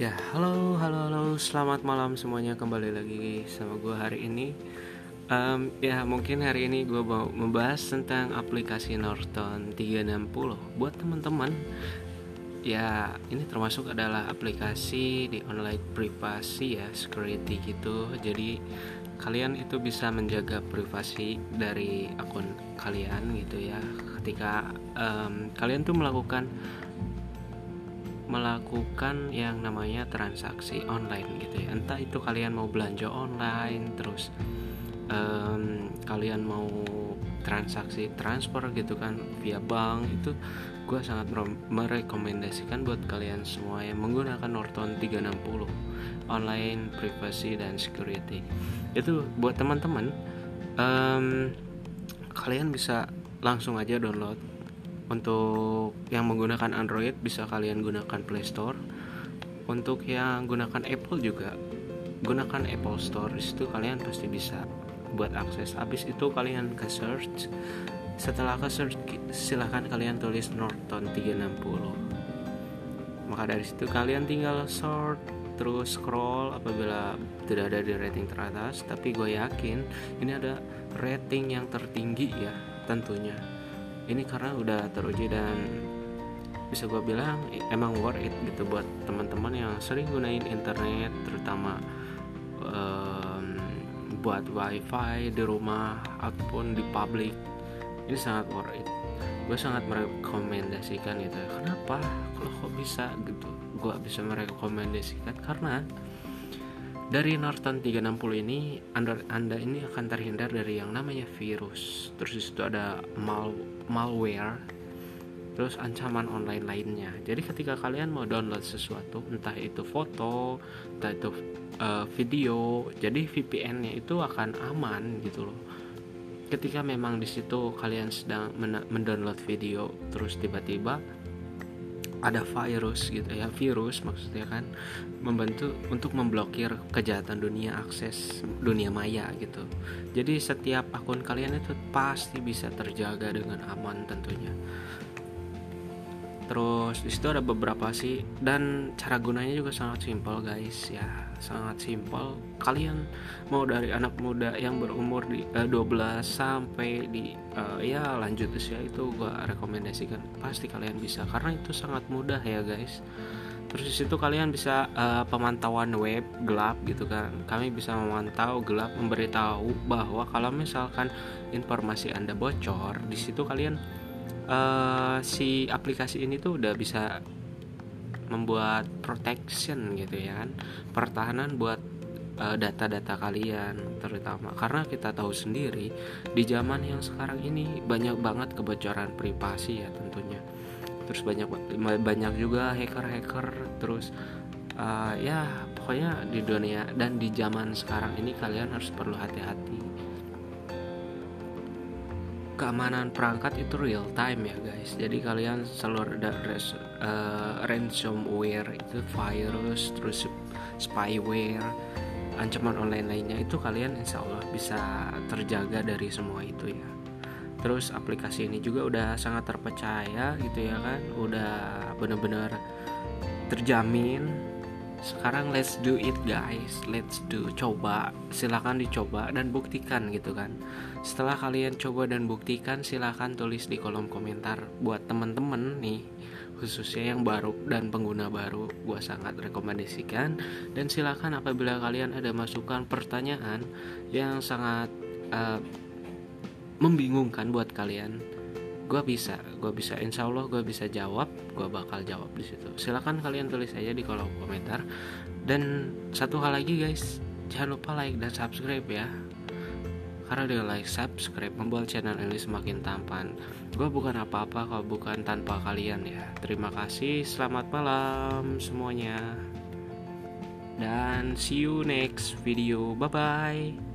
Ya, halo, halo, halo, selamat malam semuanya kembali lagi sama gue hari ini. Um, ya, mungkin hari ini gue mau membahas tentang aplikasi Norton 360 buat teman-teman. Ya, ini termasuk adalah aplikasi di online privasi ya, security gitu. Jadi kalian itu bisa menjaga privasi dari akun kalian gitu ya. Ketika um, kalian tuh melakukan melakukan yang namanya transaksi online gitu ya. Entah itu kalian mau belanja online terus um, kalian mau transaksi transfer gitu kan via bank itu gue sangat merekomendasikan buat kalian semua yang menggunakan Norton 360 online privacy dan security. Itu buat teman-teman um, kalian bisa langsung aja download untuk yang menggunakan Android bisa kalian gunakan Play Store. Untuk yang gunakan Apple juga gunakan Apple Store. Itu kalian pasti bisa buat akses. Habis itu kalian ke search. Setelah ke search silahkan kalian tulis Norton 360 maka dari situ kalian tinggal sort terus scroll apabila tidak ada di rating teratas. Tapi gue yakin ini ada rating yang tertinggi ya tentunya ini karena udah teruji dan bisa gue bilang emang worth it gitu buat teman-teman yang sering gunain internet terutama um, buat wifi di rumah ataupun di publik. Ini sangat worth it. Gue sangat merekomendasikan itu kenapa? Kalau kok bisa gitu? Gue bisa merekomendasikan karena dari Norton 360 ini anda, anda ini akan terhindar dari yang namanya virus. Terus itu ada mal malware terus ancaman online lainnya. Jadi ketika kalian mau download sesuatu entah itu foto entah itu uh, video jadi VPN-nya itu akan aman gitu loh. Ketika memang di situ kalian sedang mendownload video terus tiba-tiba ada virus gitu ya virus maksudnya kan membantu untuk memblokir kejahatan dunia akses dunia maya gitu. Jadi setiap akun kalian itu pasti bisa terjaga dengan aman tentunya terus di situ ada beberapa sih. Dan cara gunanya juga sangat simpel guys. Ya sangat simpel. Kalian mau dari anak muda yang berumur di uh, eh, 12 sampai di uh, ya lanjut usia itu gua rekomendasikan. Pasti kalian bisa karena itu sangat mudah ya guys. Terus di situ kalian bisa uh, pemantauan web gelap gitu kan. Kami bisa memantau gelap memberitahu bahwa kalau misalkan informasi anda bocor di situ kalian uh, si aplikasi ini tuh udah bisa membuat protection gitu ya kan. Pertahanan buat eh, data-data uh, kalian terutama. Karena kita tahu sendiri di zaman yang sekarang ini banyak banget kebocoran privasi ya tentunya. Terus banyak banyak juga hacker-hacker terus uh, ya pokoknya di dunia dan di zaman sekarang ini kalian harus perlu hati-hati keamanan perangkat itu real time ya guys. Jadi kalian selalu ada uh, ransomware itu virus terus spyware ancaman online lainnya itu kalian insya Allah bisa terjaga dari semua itu ya. Terus aplikasi ini juga udah sangat terpercaya gitu ya kan. Udah bener-bener terjamin sekarang let's do it guys. Let's do coba. Silahkan dicoba dan buktikan gitu kan. Setelah kalian coba dan buktikan silahkan tulis di kolom komentar. Buat temen-temen nih khususnya yang baru dan pengguna baru gue sangat rekomendasikan. Dan silahkan apabila kalian ada masukan pertanyaan yang sangat uh, membingungkan buat kalian gue bisa gue bisa insya Allah gue bisa jawab gue bakal jawab di situ. Silahkan kalian tulis aja di kolom komentar. Dan satu hal lagi guys jangan lupa like dan subscribe ya. Karena dengan like subscribe membuat channel ini semakin tampan. Gue bukan apa-apa kalau bukan tanpa kalian ya. Terima kasih selamat malam semuanya. Dan see you next video. Bye bye